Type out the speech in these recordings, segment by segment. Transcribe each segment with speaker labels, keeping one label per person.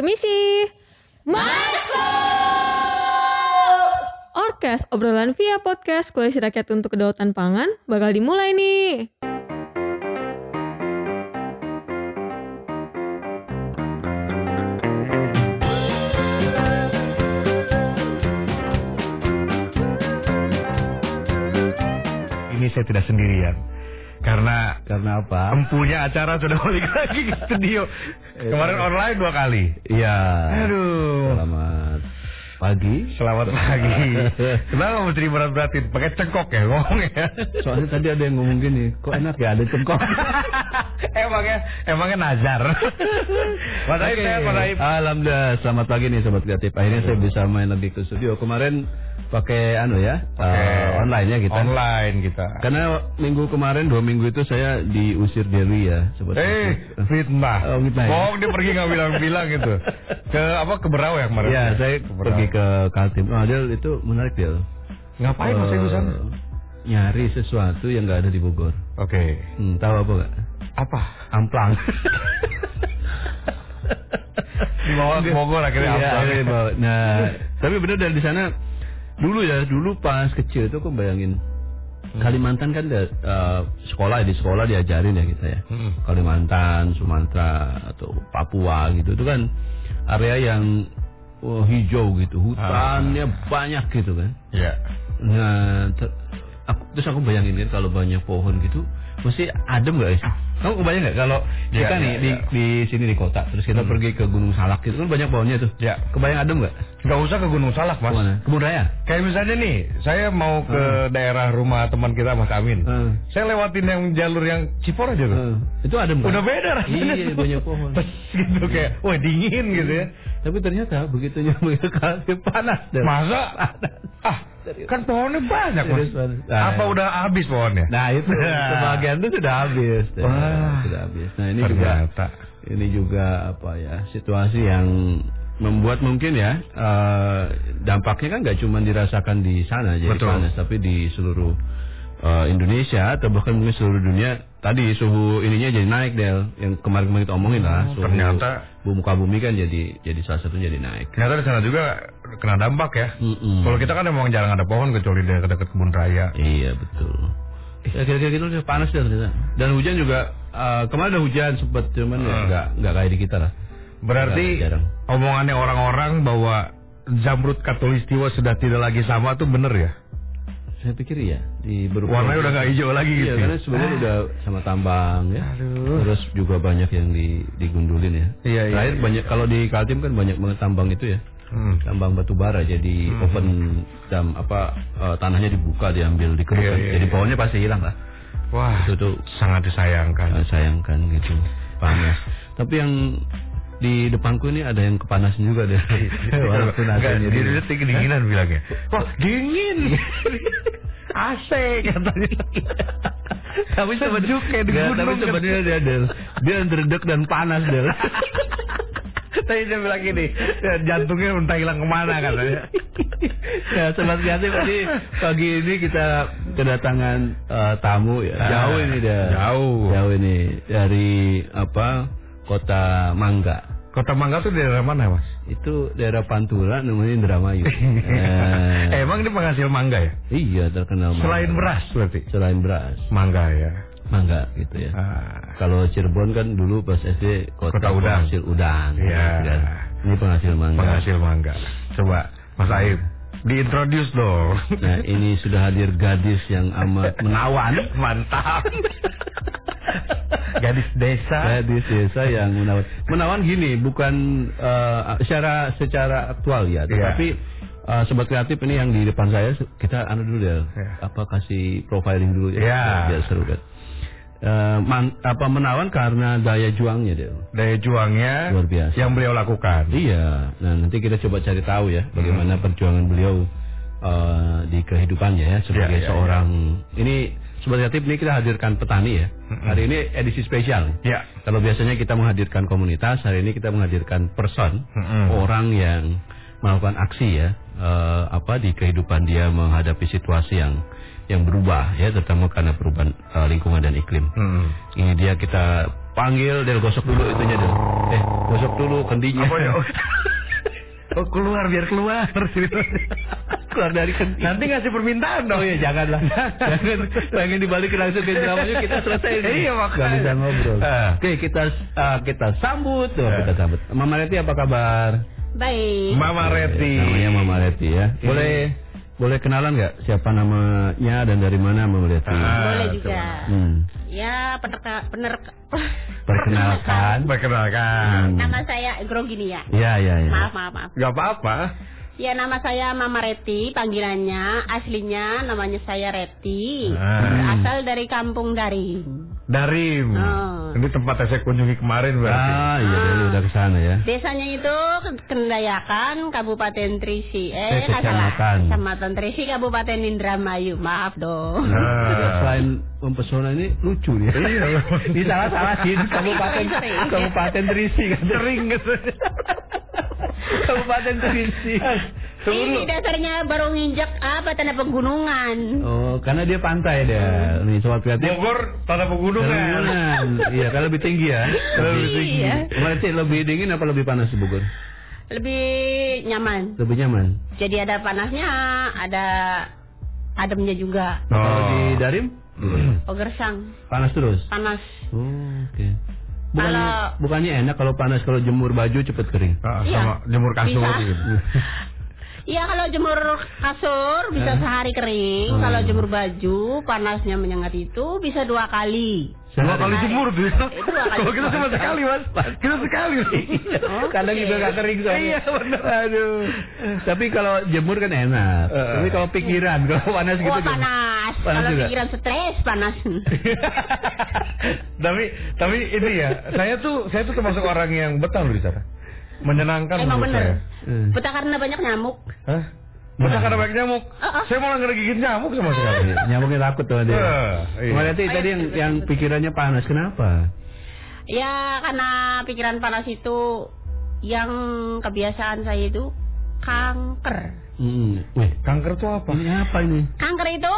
Speaker 1: Permisi. Masuk! Orkes, obrolan via podcast Koalisi Rakyat untuk Kedaulatan Pangan bakal dimulai nih.
Speaker 2: Ini saya tidak sendirian. Karena
Speaker 3: Karena apa?
Speaker 2: empunya acara sudah balik lagi ke studio. Kemarin online dua kali.
Speaker 3: Iya.
Speaker 2: Aduh.
Speaker 3: Selamat pagi.
Speaker 2: Selamat pagi. Kenapa mesti berat-beratin? Pakai cengkok ya ngomongnya.
Speaker 3: Soalnya tadi ada yang ngomong gini, kok enak ya ada cengkok.
Speaker 2: emangnya emangnya nazar. Mas Aib sehat, Mas Aib.
Speaker 3: Alhamdulillah, selamat pagi nih sobat kreatif. Akhirnya saya bisa main lagi ke studio. Kemarin pakai anu ya, eh, online ya kita.
Speaker 2: Online kita.
Speaker 3: Karena minggu kemarin dua minggu itu saya diusir dari ya, sobat
Speaker 2: Eh,
Speaker 3: kreatif.
Speaker 2: fitnah.
Speaker 3: Oh, fitnah ya?
Speaker 2: Bohong dia pergi nggak bilang-bilang gitu. Ke apa ke Berau ya kemarin?
Speaker 3: Ya, saya
Speaker 2: Ke Berau.
Speaker 3: pergi ke Kaltim. Oh, Del, itu menarik Del.
Speaker 2: Ngapain Mas sana?
Speaker 3: Eh, Nyari sesuatu yang nggak ada di Bogor.
Speaker 2: Oke.
Speaker 3: Hmm, tahu apa nggak?
Speaker 2: Apa?
Speaker 3: Amplang.
Speaker 2: Dibawa ke Bogor akhirnya
Speaker 3: Iya, dibawa. Nah, tapi benar dari di sana dulu ya, dulu pas kecil tuh aku bayangin
Speaker 2: Hmm.
Speaker 3: Kalimantan kan eh, sekolah di sekolah diajarin ya kita ya.
Speaker 2: Hmm.
Speaker 3: Kalimantan, Sumatera atau Papua gitu itu kan area yang oh, hijau gitu, hutannya banyak gitu kan.
Speaker 2: Iya.
Speaker 3: Nah, ter- aku, terus aku bayangin kan kalau banyak pohon gitu, mesti adem gak sih? Kamu kebayang nggak kalau
Speaker 2: Iya,
Speaker 3: kita
Speaker 2: iya,
Speaker 3: nih di,
Speaker 2: iya.
Speaker 3: di sini di kota, terus kita pergi ke Gunung Salak gitu kan banyak pohonnya tuh.
Speaker 2: Ya.
Speaker 3: Kebayang adem nggak?
Speaker 2: Nggak usah ke Gunung Salak, Mas.
Speaker 3: Ke mana? Kebun Raya.
Speaker 2: Kayak misalnya nih, saya mau ke daerah rumah teman kita Mas Amin.
Speaker 3: Hmm.
Speaker 2: Saya lewatin yang jalur yang Cipor aja tuh.
Speaker 3: Eh, itu adem kan?
Speaker 2: Udah beda rasanya.
Speaker 3: Iya, banyak pohon.
Speaker 2: Terus gitu kayak, wah dingin gitu ya.
Speaker 3: Tapi ternyata begitu nyampe ke Kaltim panas deh.
Speaker 2: Masa?
Speaker 3: Panas.
Speaker 2: Ah, kan pohonnya banyak, Mas.
Speaker 3: Serius, panas. Nah,
Speaker 2: Apa
Speaker 3: ya.
Speaker 2: udah habis pohonnya?
Speaker 3: Nah itu sebagian itu sudah habis, deh.
Speaker 2: Wah.
Speaker 3: sudah habis. Nah ini juga
Speaker 2: Ternyata.
Speaker 3: ini juga apa ya situasi yang membuat mungkin ya eh, dampaknya kan nggak cuma dirasakan di sana jadi
Speaker 2: Betul.
Speaker 3: panas tapi di seluruh eh, Indonesia atau bahkan mungkin seluruh dunia tadi suhu ininya jadi naik Del yang kemarin-kemarin kita omongin lah
Speaker 2: Oh,
Speaker 3: suhu
Speaker 2: ternyata-
Speaker 3: bu- muka bumi kan jadi jadi salah satu jadi naik.
Speaker 2: Ternyata di sana juga kena dampak ya.
Speaker 3: Mm-mm.
Speaker 2: Kalau kita kan emang jarang ada pohon kecuali di dekat kebun raya.
Speaker 3: Iya betul. Ya, kira-kira gitu udah panas deh ternyata. Dan hujan juga eh, kemarin ada hujan sempat cuman ya
Speaker 2: Hmm.
Speaker 3: nggak nggak kayak di kita lah.
Speaker 2: Berarti
Speaker 3: jarang.
Speaker 2: omongannya orang-orang bahwa Zamrud Katulistiwa sudah tidak lagi sama tuh bener ya?
Speaker 3: Saya pikir iya di beberapa
Speaker 2: Warnanya udah nggak hijau lagi
Speaker 3: Iya
Speaker 2: gitu.
Speaker 3: karena
Speaker 2: ya?
Speaker 3: sebenarnya udah sama tambang ya.
Speaker 2: Aduh.
Speaker 3: Terus juga banyak yang di digundulin ya.
Speaker 2: Iya, iya,
Speaker 3: Terakhir
Speaker 2: iya.
Speaker 3: banyak kalau di Kaltim kan banyak banget tambang itu ya.
Speaker 2: Hmm.
Speaker 3: Tambang batu bara jadi
Speaker 2: Hmm.
Speaker 3: open dam apa eh, tanahnya dibuka diambil dikeruk
Speaker 2: Iya,
Speaker 3: kan.
Speaker 2: iya,
Speaker 3: jadi
Speaker 2: iya.
Speaker 3: pohonnya pasti hilang lah.
Speaker 2: Wah,
Speaker 3: Itu tuh
Speaker 2: sangat disayangkan.
Speaker 3: Sayangkan gitu panas tapi yang di depanku ini ada yang kepanasan juga deh. Walaupun
Speaker 2: Enggak,
Speaker 3: AC-nya
Speaker 2: di
Speaker 3: di-
Speaker 2: detik kedinginan bilangnya. Wah, dingin. AC katanya.
Speaker 3: tapi sebenarnya
Speaker 2: kayak di gunung
Speaker 3: tapi sebenarnya dia Del. Dia dredeg dan panas Del.
Speaker 2: Tadi dia bilang gini, ya, jantungnya entah hilang ke mana katanya.
Speaker 3: ya sobat kreatif tadi pagi ini kita kedatangan eh, tamu ya.
Speaker 2: Ah,
Speaker 3: jauh ini dia
Speaker 2: jauh.
Speaker 3: jauh ini. Dari apa kota Mangga
Speaker 2: Kota Mangga tuh daerah mana, Mas?
Speaker 3: itu daerah Pantura namanya Indramayu Eh,
Speaker 2: Emang ini penghasil mangga ya?
Speaker 3: iya terkenal mangga.
Speaker 2: Selain beras berarti?
Speaker 3: selain beras
Speaker 2: Mangga ya.
Speaker 3: mangga gitu ya.
Speaker 2: Ah,
Speaker 3: Kalau Cirebon kan dulu pas SD kota,
Speaker 2: Kota udang.
Speaker 3: penghasil udang.
Speaker 2: Iya.
Speaker 3: gitu kan. Ini penghasil mangga.
Speaker 2: penghasil mangga. Coba, Mas Aib, diintroduce dong.
Speaker 3: Nah ini sudah hadir gadis yang amat menawan.
Speaker 2: Mantap. Gadis desa.
Speaker 3: Gadis desa yang menawan. Menawan gini, bukan eh, secara secara aktual ya, tetapi eh, sobat kreatif ini yang di depan saya kita anu dulu ya,
Speaker 2: Iya.
Speaker 3: apa kasih profiling dulu ya,
Speaker 2: Iya.
Speaker 3: biar seru kan. Eh, man- apa menawan karena daya juangnya deh.
Speaker 2: Daya juangnya
Speaker 3: Luar biasa.
Speaker 2: yang beliau lakukan.
Speaker 3: Iya, nah nanti kita coba cari tahu ya bagaimana
Speaker 2: Hmm.
Speaker 3: perjuangan beliau eh, di kehidupannya ya sebagai
Speaker 2: Iya, iya,
Speaker 3: seorang ini sebagai kreatif ini kita hadirkan petani ya. Hari ini edisi spesial.
Speaker 2: Ya.
Speaker 3: Kalau biasanya kita menghadirkan komunitas, hari ini kita menghadirkan person,
Speaker 2: Mm-mm.
Speaker 3: orang yang melakukan aksi ya, eh, apa di kehidupan dia menghadapi situasi yang yang berubah ya, terutama karena perubahan eh, lingkungan dan iklim.
Speaker 2: Mm-mm.
Speaker 3: Ini dia kita panggil Del gosok dulu itunya Del. Eh, gosok dulu kendinya.
Speaker 2: Apa ya? Oh keluar biar keluar
Speaker 3: Keluar dari kendi.
Speaker 2: Nanti ngasih permintaan dong.
Speaker 3: Oh iya janganlah. Jangan pengen dibalikin langsung ke dramanya kita selesai.
Speaker 2: Iya, makanya.
Speaker 3: Gak bisa ngobrol.
Speaker 2: Ah.
Speaker 3: Oke, kita ah, kita sambut. Tuh,
Speaker 2: Ah.
Speaker 3: kita sambut. Mama Reti apa kabar?
Speaker 4: Baik.
Speaker 2: Mama Reti.
Speaker 3: Namanya Mama Reti ya. Boleh boleh kenalan nggak siapa namanya dan dari mana Mama Reti?
Speaker 2: Ah,
Speaker 4: Boleh juga.
Speaker 3: Hmm.
Speaker 4: Ya, penerka, penerka,
Speaker 3: Perkenalkan.
Speaker 2: Perkenalkan.
Speaker 4: Nama saya Grogini ya.
Speaker 3: Iya, iya, iya.
Speaker 4: Maaf, maaf, maaf.
Speaker 2: Gak apa-apa.
Speaker 4: Ya, nama saya Mama Reti, panggilannya. Aslinya namanya saya Reti.
Speaker 2: Ah.
Speaker 4: Asal dari Kampung Daring.
Speaker 2: Darim.
Speaker 4: Oh.
Speaker 2: Ini tempat yang saya kunjungi kemarin berarti.
Speaker 3: Ah, iya, iya, udah ke sana ya.
Speaker 4: Desanya itu Kendayakan, Kabupaten Trisi.
Speaker 3: Eh,
Speaker 4: Eh,
Speaker 3: kecamatan.
Speaker 4: Kecamatan Trisi, Kabupaten Indramayu. Maaf dong.
Speaker 2: Ah.
Speaker 3: Selain mempesona ini lucu nih.
Speaker 2: Iya.
Speaker 3: Ini salah salah sih kabupaten
Speaker 4: Sering.
Speaker 3: kabupaten Trisi kan.
Speaker 2: Sering gitu.
Speaker 3: kabupaten Trisi.
Speaker 4: Ini dasarnya baru nginjak apa tanda pegunungan.
Speaker 3: Oh, karena dia pantai dia. Nih sobat kreatif.
Speaker 2: Bogor tanah pegunungan.
Speaker 3: Pegunungan. Iya, kalau lebih tinggi ya.
Speaker 2: Kalau lebih tinggi.
Speaker 4: Iya.
Speaker 3: Berarti lebih dingin apa lebih panas di Bogor?
Speaker 4: Lebih nyaman.
Speaker 3: Lebih nyaman.
Speaker 4: Jadi ada panasnya, ada ademnya juga.
Speaker 3: Kalau
Speaker 2: Oh.
Speaker 3: di Darim
Speaker 4: Oh gersang,
Speaker 3: panas terus.
Speaker 4: panas.
Speaker 3: Oh, oke. Bukannya,
Speaker 4: Kalau-
Speaker 3: bukannya enak kalau panas kalau jemur baju cepet kering.
Speaker 2: Ah,
Speaker 4: Iya.
Speaker 2: sama jemur kasur
Speaker 4: Bisa.
Speaker 2: gitu.
Speaker 4: Iya kalau jemur kasur bisa sehari kering.
Speaker 3: Hmm.
Speaker 4: Kalau jemur baju panasnya menyengat itu bisa dua kali.
Speaker 2: Dua kali jemur tuh ya. Kalau kita cuma sekali mas. Kita sekali.
Speaker 4: Oh,
Speaker 3: Kadang
Speaker 4: oke.
Speaker 3: juga gak kering soalnya.
Speaker 2: Iya, benar.
Speaker 3: Aduh. Tapi kalau jemur kan enak.
Speaker 2: Eh.
Speaker 3: Tapi kalau pikiran, kalau panas gitu. Gimana?
Speaker 4: panas.
Speaker 3: Panas
Speaker 4: Kalau
Speaker 3: juga?
Speaker 4: pikiran stres panas.
Speaker 2: tapi tapi ini ya, saya tuh saya tuh termasuk orang yang betah loh di sana. Menyenangkan
Speaker 4: Emang bener.
Speaker 2: saya.
Speaker 3: Hmm.
Speaker 4: Betah karena banyak nyamuk.
Speaker 2: Hah? Betah karena banyak nyamuk.
Speaker 4: Ah, ah.
Speaker 2: Saya malah ngegigit nyamuk sama sekali.
Speaker 3: Nyamuknya takut tuh dia.
Speaker 2: Eh, iya.
Speaker 3: Kemarin tadi tadi yang yang pikirannya panas. Kenapa?
Speaker 4: Ya karena pikiran panas itu yang kebiasaan saya itu kanker.
Speaker 3: Hmm. Wih,
Speaker 2: Kanker tuh apa?
Speaker 3: ini apa ini?
Speaker 4: Kanker itu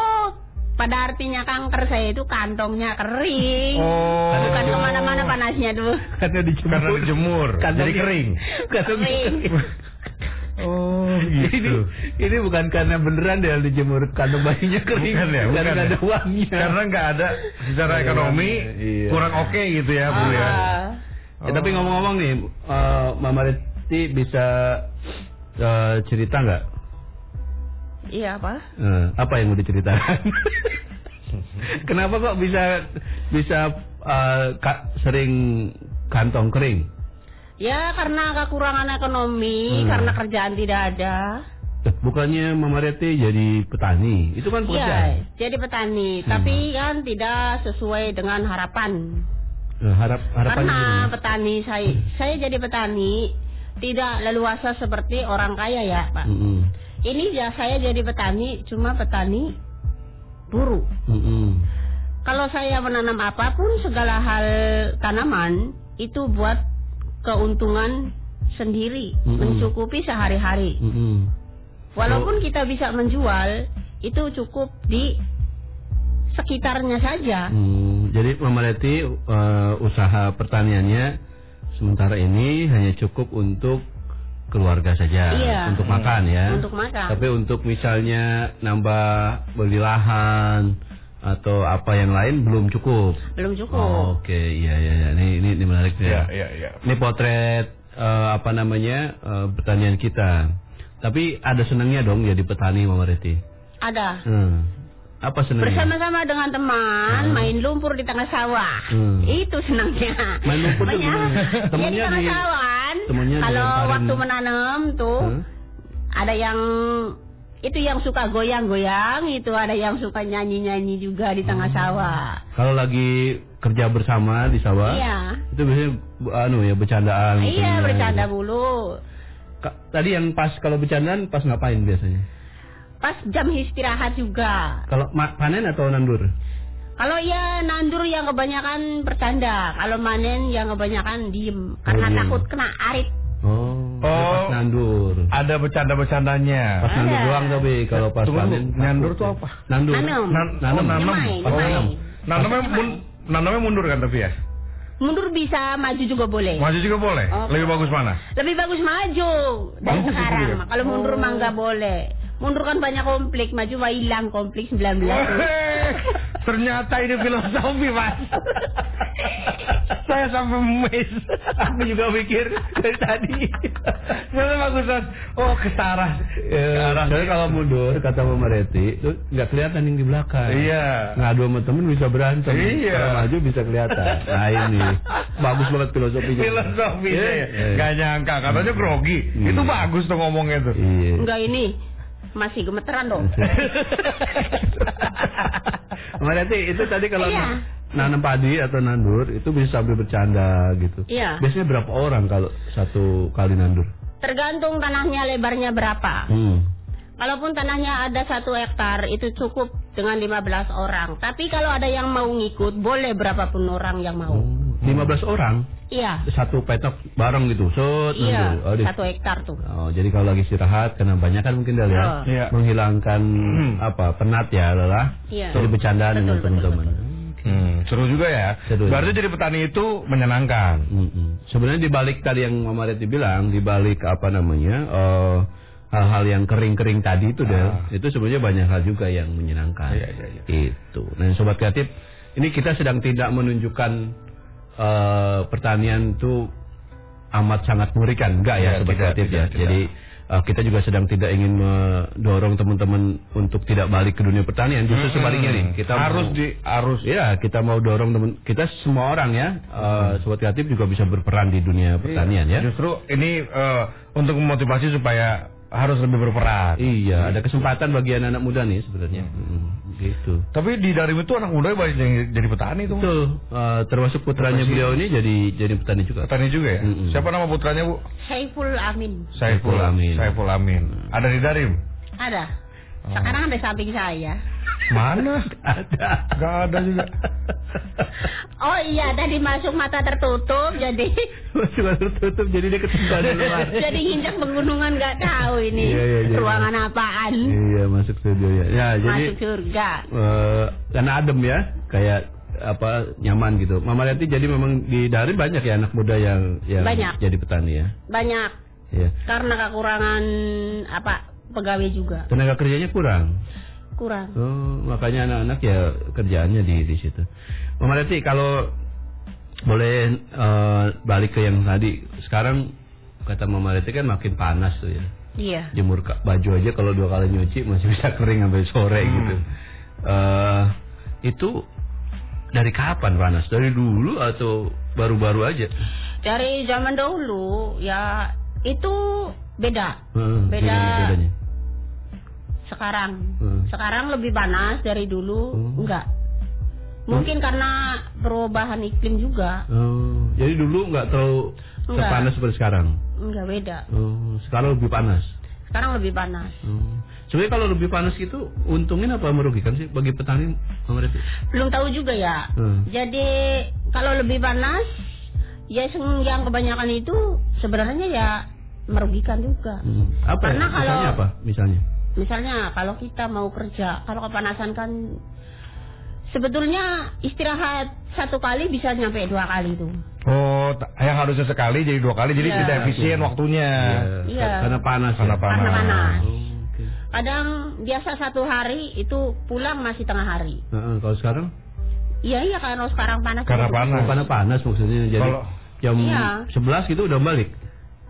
Speaker 4: pada artinya kanker saya itu kantongnya kering.
Speaker 2: Oh.
Speaker 4: Bukan ke mana-mana panasnya tuh.
Speaker 3: Karena dijemur.
Speaker 2: Karena dijemur,
Speaker 3: Kantongnya-
Speaker 2: jadi kering.
Speaker 4: Kering.
Speaker 2: Oh,
Speaker 3: Ini,
Speaker 2: gitu.
Speaker 3: ini bukan karena beneran dia dijemur kantong bayinya kering.
Speaker 2: Bukan ya,
Speaker 3: Karena
Speaker 2: bukan
Speaker 3: nggak
Speaker 2: ya.
Speaker 3: ada uangnya.
Speaker 2: Karena nggak ada secara ekonomi
Speaker 3: Iya.
Speaker 2: kurang oke gitu ya, Bu ya.
Speaker 4: Ah.
Speaker 3: Ya, tapi ngomong-ngomong nih, eh, Mama Reti bisa eh, cerita nggak?
Speaker 4: Iya apa?
Speaker 3: Eh, apa yang mau diceritakan? Kenapa kok bisa bisa eh, ka- sering kantong kering?
Speaker 4: Ya karena kekurangan ekonomi,
Speaker 3: Hmm.
Speaker 4: karena kerjaan tidak ada.
Speaker 3: Eh, Bukannya Mama Reti jadi petani? Itu kan
Speaker 4: Iya,
Speaker 3: pekerjaan.
Speaker 4: jadi petani,
Speaker 3: Hmm.
Speaker 4: tapi kan tidak sesuai dengan harapan.
Speaker 3: Eh, harap harapannya
Speaker 4: Karena
Speaker 3: gimana?
Speaker 4: petani saya, saya jadi petani tidak leluasa seperti orang kaya ya, Pak.
Speaker 3: Mm-mm.
Speaker 4: Ini ya saya jadi petani, cuma petani buru.
Speaker 3: Mm-mm.
Speaker 4: Kalau saya menanam apa pun segala hal tanaman itu buat keuntungan sendiri,
Speaker 3: Mm-mm.
Speaker 4: mencukupi sehari-hari.
Speaker 3: Mm-mm.
Speaker 4: Walaupun kita bisa menjual, itu cukup di sekitarnya saja.
Speaker 3: Hmm, jadi Mama Reti eh, usaha pertaniannya sementara ini hanya cukup untuk keluarga saja,
Speaker 4: Iya.
Speaker 3: untuk makan ya.
Speaker 4: Untuk makan.
Speaker 3: Tapi untuk misalnya nambah beli lahan atau apa yang lain belum cukup.
Speaker 4: Belum cukup.
Speaker 3: Oh, Oke, iya iya iya. Ini ini, ini menarik nih.
Speaker 2: Iya, iya, iya.
Speaker 3: Ini potret eh, apa namanya eh, pertanian kita. Tapi ada senangnya dong jadi petani Mama Reti.
Speaker 4: Ada.
Speaker 3: Hmm. Apa senangnya?
Speaker 4: Bersama-sama dengan teman
Speaker 3: Hmm.
Speaker 4: main lumpur di tengah sawah.
Speaker 3: Hmm.
Speaker 4: Itu senangnya.
Speaker 3: Main lumpur?
Speaker 4: Ya di
Speaker 3: Temennya
Speaker 4: tengah sawah kan. Kalau waktu menanam tuh
Speaker 3: Hah?
Speaker 4: ada yang itu yang suka goyang-goyang, itu ada yang suka nyanyi-nyanyi juga di tengah
Speaker 3: Hmm.
Speaker 4: sawah.
Speaker 3: Kalau lagi kerja bersama di sawah,
Speaker 4: Iya.
Speaker 3: itu biasanya anu ya bercandaan.
Speaker 4: Iya,
Speaker 3: gitu.
Speaker 4: bercanda mulu.
Speaker 3: Ka- Tadi yang pas kalau bercandaan pas ngapain biasanya?
Speaker 4: Pas jam istirahat juga.
Speaker 3: Kalau panen atau nandur?
Speaker 4: Kalau ya nandur yang kebanyakan bercanda, kalau manen yang kebanyakan diem karena
Speaker 3: diem.
Speaker 4: takut kena arit.
Speaker 3: Oh,
Speaker 2: Oh.
Speaker 3: pas nandur.
Speaker 2: Ada bercanda-bercandanya.
Speaker 3: Pas nandur doang tapi kalau pas
Speaker 2: Tunggu,
Speaker 3: panen
Speaker 2: nandur tuh apa?
Speaker 3: Nandur.
Speaker 4: Nanam.
Speaker 2: Nan-
Speaker 3: Nanam.
Speaker 2: oh, nanam. Oh,
Speaker 4: nyemai.
Speaker 2: nanamnya mun- nanamnya mundur kan tapi ya?
Speaker 4: mundur bisa, maju juga boleh.
Speaker 2: Maju juga boleh.
Speaker 4: Oh.
Speaker 2: Lebih bagus mana?
Speaker 4: Lebih bagus maju dari
Speaker 2: Bagus
Speaker 4: sekarang.
Speaker 2: ya?
Speaker 4: Kalau mundur mah nggak boleh. Mundur kan banyak konflik, maju mah hilang konflik 19.
Speaker 2: Weh, Ternyata ini filosofi, Mas. Saya sampai mes.
Speaker 3: Aku juga mikir dari tadi.
Speaker 2: Ternyata bagusan. Oh, kesarah.
Speaker 3: Ya, soalnya kalau mundur kata Mama Reti, itu nggak kelihatan yang di belakang.
Speaker 2: Iya.
Speaker 3: Ngadu sama temen bisa berantem.
Speaker 2: Iya.
Speaker 3: Kalau maju bisa kelihatan. Nah ini bagus banget filosofinya.
Speaker 2: Filosofinya ya.
Speaker 3: Iya.
Speaker 2: Gak nyangka. Katanya grogi.
Speaker 3: Hmm.
Speaker 2: Itu bagus tuh ngomongnya tuh.
Speaker 3: Iya.
Speaker 4: Enggak ini masih gemeteran dong.
Speaker 3: Mama Reti itu tadi kalau
Speaker 4: Iya.
Speaker 3: Nanam padi atau nandur itu bisa sambil bercanda gitu.
Speaker 4: Iya.
Speaker 3: Biasanya berapa orang kalau satu kali nandur?
Speaker 4: Tergantung tanahnya lebarnya berapa.
Speaker 3: Hmm.
Speaker 4: Kalaupun tanahnya ada satu hektar itu cukup dengan 15 orang. Tapi kalau ada yang mau ngikut boleh berapapun orang yang mau.
Speaker 3: Oh, 15 orang
Speaker 4: Iya.
Speaker 3: satu petok bareng gitu. Set
Speaker 4: Iya,
Speaker 3: nandur. Oh, di-
Speaker 4: satu hektar tuh.
Speaker 3: Oh, jadi kalau lagi istirahat karena banyak kan mungkin dari ya
Speaker 4: Oh.
Speaker 2: Iya.
Speaker 3: menghilangkan apa penat ya lelah.
Speaker 4: Iya.
Speaker 3: Jadi bercandaan dengan teman-teman.
Speaker 2: Hmm, seru juga ya.
Speaker 3: Seru.
Speaker 2: Berarti jadi petani itu menyenangkan.
Speaker 3: Mm-mm. Sebenarnya di balik tadi yang Mama Reti bilang, di balik apa namanya eh, hal-hal yang kering-kering tadi itu Del,
Speaker 2: Ah.
Speaker 3: itu sebenarnya banyak hal juga yang menyenangkan.
Speaker 2: Iya, iya, iya.
Speaker 3: Itu. Nah, sobat kreatif, ini kita sedang tidak menunjukkan eh, pertanian itu amat sangat mengerikan, enggak ya,
Speaker 2: Iya,
Speaker 3: sobat
Speaker 2: tidak,
Speaker 3: kreatif
Speaker 2: tidak,
Speaker 3: ya.
Speaker 2: tidak.
Speaker 3: Jadi eh, kita juga sedang tidak ingin mendorong teman-teman untuk tidak balik ke dunia pertanian, justru
Speaker 2: Hmm,
Speaker 3: sebaliknya nih. Kita
Speaker 2: harus
Speaker 3: mau-
Speaker 2: di harus
Speaker 3: Ya, kita mau dorong temen kita semua orang ya, eh, sobat kreatif juga bisa berperan di dunia pertanian ya.
Speaker 2: Justru ini eh, untuk memotivasi supaya harus lebih berperan.
Speaker 3: Iya, ada kesempatan bagi anak-anak muda nih sebenarnya. Mm, gitu.
Speaker 2: Tapi di Darim itu anak muda banyak yang jadi petani tuh.
Speaker 3: Betul, eh, termasuk putranya beliau ini jadi jadi petani juga.
Speaker 2: Petani juga ya.
Speaker 3: Mm-mm.
Speaker 2: Siapa nama putranya Bu?
Speaker 4: Saiful Amin.
Speaker 2: Saiful
Speaker 3: Amin.
Speaker 2: Saiful Amin. Ada di Darim?
Speaker 4: Ada.
Speaker 2: Oh.
Speaker 4: Sekarang ada samping saya.
Speaker 2: Mana?
Speaker 3: Ada.
Speaker 2: Gak ada juga.
Speaker 4: Oh iya, tadi masuk mata tertutup jadi
Speaker 3: Cuma tertutup jadi dia ketinggalan di luar.
Speaker 4: jadi nginjak pegunungan nggak tahu ini
Speaker 3: Iya, iya, iya.
Speaker 4: ruangan apaan.
Speaker 3: Iya, masuk studio ya. Ya, jadi
Speaker 4: Masuk surga.
Speaker 3: eh, karena adem ya, kayak apa nyaman gitu. Mama Reti jadi memang di Darim banyak ya anak muda yang yang
Speaker 4: Banyak.
Speaker 3: jadi petani ya.
Speaker 4: Banyak
Speaker 3: Iya.
Speaker 4: karena kekurangan apa pegawai juga
Speaker 3: Tenaga kerjanya kurang.
Speaker 4: Kurang.
Speaker 3: Oh, makanya anak-anak ya kerjaannya di di situ. Mama Reti kalau boleh eh, balik ke yang tadi, sekarang kata Mama Reti kan makin panas tuh ya.
Speaker 4: Iya.
Speaker 3: Jemur baju aja kalau dua kali nyuci masih bisa kering sampai sore
Speaker 2: Hmm.
Speaker 3: gitu. Eh itu dari kapan panas? Dari dulu atau baru-baru aja?
Speaker 4: Dari zaman dahulu ya itu beda.
Speaker 3: Hmm,
Speaker 4: Beda.
Speaker 3: bedanya?
Speaker 4: Sekarang
Speaker 3: Hmm.
Speaker 4: Sekarang lebih panas dari dulu
Speaker 3: Hmm.
Speaker 4: enggak. Mungkin karena perubahan iklim juga.
Speaker 3: Oh, jadi dulu nggak terlalu
Speaker 4: Nggak.
Speaker 3: sepanas seperti sekarang.
Speaker 4: Enggak beda.
Speaker 3: Oh, sekarang lebih panas.
Speaker 4: Sekarang lebih panas.
Speaker 3: Oh. Sebenarnya kalau lebih panas gitu untungin apa merugikan sih bagi petani Reti?
Speaker 4: Belum tahu juga ya.
Speaker 3: Hmm.
Speaker 4: Jadi kalau lebih panas ya yang kebanyakan itu sebenarnya ya merugikan juga.
Speaker 3: Hmm. Apa?
Speaker 4: Karena
Speaker 3: ya? Misalnya
Speaker 4: kalau-
Speaker 3: apa? Misalnya?
Speaker 4: Misalnya kalau kita mau kerja, kalau kepanasan kan sebetulnya istirahat satu kali bisa nyampe dua kali tuh.
Speaker 2: Oh, yang harusnya sekali jadi dua kali, jadi
Speaker 4: Iya.
Speaker 2: tidak efisien waktunya.
Speaker 4: Iya.
Speaker 3: Karena panas.
Speaker 2: Karena
Speaker 3: ya?
Speaker 2: panas.
Speaker 4: Karena panas.
Speaker 3: Oh, oke.
Speaker 4: Kadang biasa satu hari itu pulang masih tengah hari.
Speaker 3: Heeh, kalau sekarang?
Speaker 4: Iya iya kalau sekarang panas.
Speaker 2: Karena
Speaker 4: itu.
Speaker 2: panas.
Speaker 3: Karena panas maksudnya. Jadi
Speaker 2: Kalau-
Speaker 3: jam
Speaker 4: Iya.
Speaker 3: 11 gitu udah balik.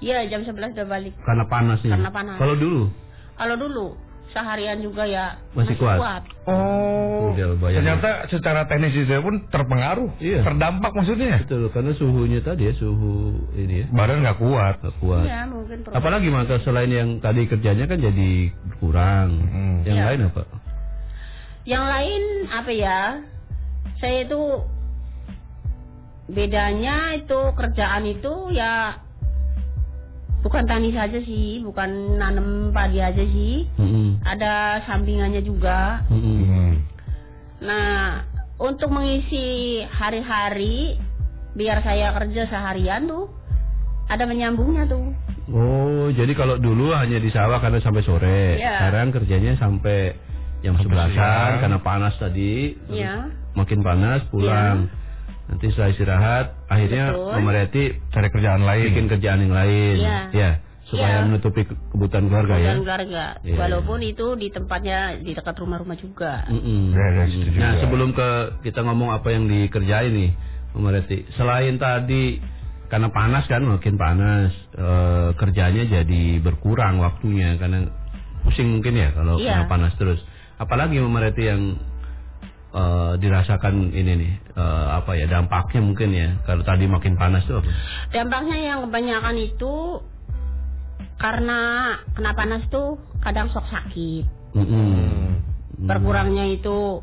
Speaker 4: Iya jam 11 udah balik.
Speaker 3: Karena panasnya.
Speaker 4: Karena panas.
Speaker 3: Kalau dulu?
Speaker 4: Kalau dulu seharian juga ya
Speaker 3: Masih kuat.
Speaker 2: Oh,
Speaker 3: Udah,
Speaker 2: ternyata secara teknis itu pun terpengaruh,
Speaker 3: Iya.
Speaker 2: terdampak maksudnya.
Speaker 3: Betul, karena suhunya tadi ya, suhu ini ya.
Speaker 2: Badan nggak kuat.
Speaker 3: Nggak kuat.
Speaker 4: Iya mungkin.
Speaker 3: Apalagi mata selain yang tadi kerjanya kan jadi berkurang.
Speaker 2: Hmm.
Speaker 3: Yang
Speaker 4: Iya.
Speaker 3: lain apa?
Speaker 4: Yang lain apa ya? Saya itu bedanya itu kerjaan itu ya bukan tani saja sih, bukan nanam padi aja sih.
Speaker 3: Mm-mm.
Speaker 4: Ada sampingannya juga.
Speaker 2: Hmm.
Speaker 4: Nah, untuk mengisi hari-hari biar saya kerja seharian tuh ada menyambungnya tuh.
Speaker 3: Oh, jadi kalau dulu hanya di sawah karena sampai sore.
Speaker 4: Iya.
Speaker 3: Sekarang kerjanya sampai jam sebelasan karena panas tadi.
Speaker 4: Iya.
Speaker 3: Makin panas pulang. Nanti setelah istirahat, akhirnya Reti
Speaker 2: Cari kerjaan lain.
Speaker 3: bikin kerjaan yang lain,
Speaker 4: Iya.
Speaker 3: ya, supaya
Speaker 4: Iya.
Speaker 3: menutupi ke- kebutuhan keluarga ya.
Speaker 4: dan keluarga.
Speaker 3: Iya.
Speaker 4: Walaupun itu di tempatnya di dekat rumah-rumah juga.
Speaker 2: Ya, ya, setuju
Speaker 3: Nah,
Speaker 2: juga.
Speaker 3: sebelum ke kita ngomong apa yang dikerjain nih, Mama Reti, selain tadi karena panas kan, makin panas, eh, kerjanya jadi berkurang waktunya karena pusing mungkin ya kalau kena panas terus. Apalagi Mama Reti yang eh, dirasakan ini nih, eh, apa ya dampaknya mungkin ya, kalau tadi makin panas tuh. apa?
Speaker 4: Dampaknya yang kebanyakan itu karena kena panas tuh kadang sok sakit.
Speaker 3: Mm-mm.
Speaker 2: Hmm.
Speaker 4: Berkurangnya itu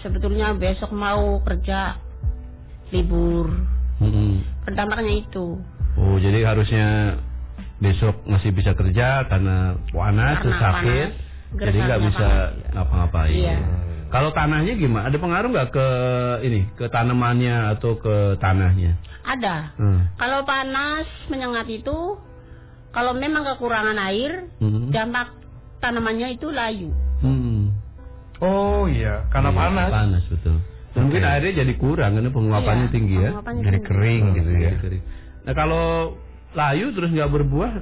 Speaker 4: sebetulnya besok mau kerja libur.
Speaker 3: Mm-mm.
Speaker 4: Dampaknya itu.
Speaker 3: Oh, jadi harusnya besok masih bisa kerja karena panas,
Speaker 4: Karena
Speaker 3: sakit,
Speaker 4: panas,
Speaker 3: jadi nggak bisa ngapa-ngapain.
Speaker 4: Iya.
Speaker 3: Kalau tanahnya gimana? Ada pengaruh nggak ke ini, ke tanamannya atau ke tanahnya?
Speaker 4: Ada.
Speaker 3: Hmm.
Speaker 4: Kalau panas menyengat itu kalau memang kekurangan air,
Speaker 3: Hmm.
Speaker 4: dampak tanamannya itu layu.
Speaker 3: Hmm.
Speaker 2: Oh iya, karena
Speaker 3: Iya,
Speaker 2: panas.
Speaker 3: Panas betul. Mungkin airnya jadi kurang karena penguapannya
Speaker 4: Iya,
Speaker 3: tinggi ya.
Speaker 4: penguapannya
Speaker 2: Jadi
Speaker 4: tinggi.
Speaker 2: kering gitu ya.
Speaker 3: Kering. Nah kalau layu terus nggak berbuah,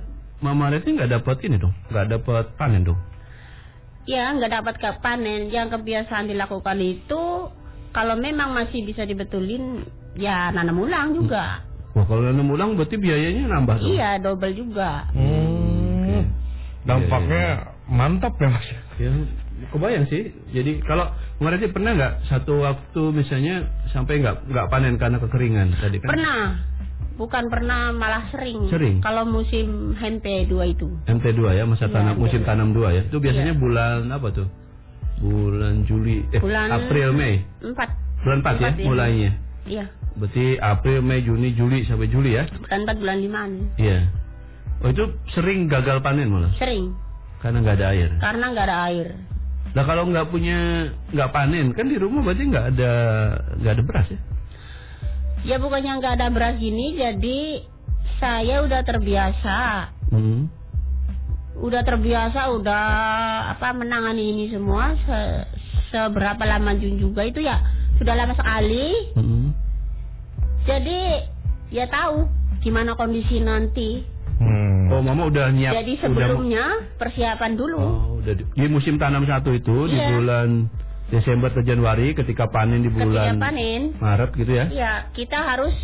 Speaker 3: Mama Reti nggak dapat ini dong, nggak dapat panen dong.
Speaker 4: Ya, nggak dapat ke panen. Yang kebiasaan dilakukan itu kalau memang masih bisa dibetulin, ya nanam ulang juga.
Speaker 3: Wah kalau nanam ulang berarti biayanya nambah dong.
Speaker 4: Iya, double juga.
Speaker 2: Hmm. Dampaknya mantap ya mas.
Speaker 3: Ya, kebayang sih. Jadi kalau kemarin sih pernah nggak satu waktu misalnya sampai nggak nggak panen karena kekeringan tadi kan?
Speaker 4: Pernah. Bukan pernah, malah sering.
Speaker 3: Sering?
Speaker 4: Kalau musim HP2 itu.
Speaker 3: MT2 ya masa
Speaker 4: Iya,
Speaker 3: tanam musim tanam dua ya. Itu biasanya
Speaker 4: Iya.
Speaker 3: bulan apa tuh? Bulan Juli, eh
Speaker 4: Bulan
Speaker 3: April Mei.
Speaker 4: Empat.
Speaker 3: Bulan 4 ya
Speaker 4: Empat, iya.
Speaker 3: mulainya.
Speaker 4: Iya.
Speaker 3: Berarti April, Mei, Juni, Juli sampai Juli ya?
Speaker 4: Bulan empat, bulan limaan.
Speaker 3: Iya. Oh itu sering gagal panen malah
Speaker 4: Sering.
Speaker 3: karena nggak ada air.
Speaker 4: Karena nggak ada air.
Speaker 3: Nah kalau nggak punya nggak panen kan di rumah berarti nggak ada nggak ada beras ya?
Speaker 4: Ya bukannya nggak ada beras gini, jadi saya udah terbiasa.
Speaker 3: Hmm.
Speaker 4: Udah terbiasa, udah apa menangani ini semua. Se- seberapa lama juga itu ya sudah lama sekali.
Speaker 3: Hmm.
Speaker 4: Jadi ya tahu gimana kondisi nanti.
Speaker 2: Hmm.
Speaker 3: Oh mama udah nyiap.
Speaker 4: Jadi
Speaker 3: udah-
Speaker 4: sebelumnya persiapan dulu.
Speaker 3: Oh, udah di, di musim tanam satu itu di
Speaker 4: Iya.
Speaker 3: bulan Desember atau Januari ketika panen di
Speaker 4: Ketika
Speaker 3: bulan
Speaker 4: panen,
Speaker 3: Maret gitu ya?
Speaker 4: ya kita harus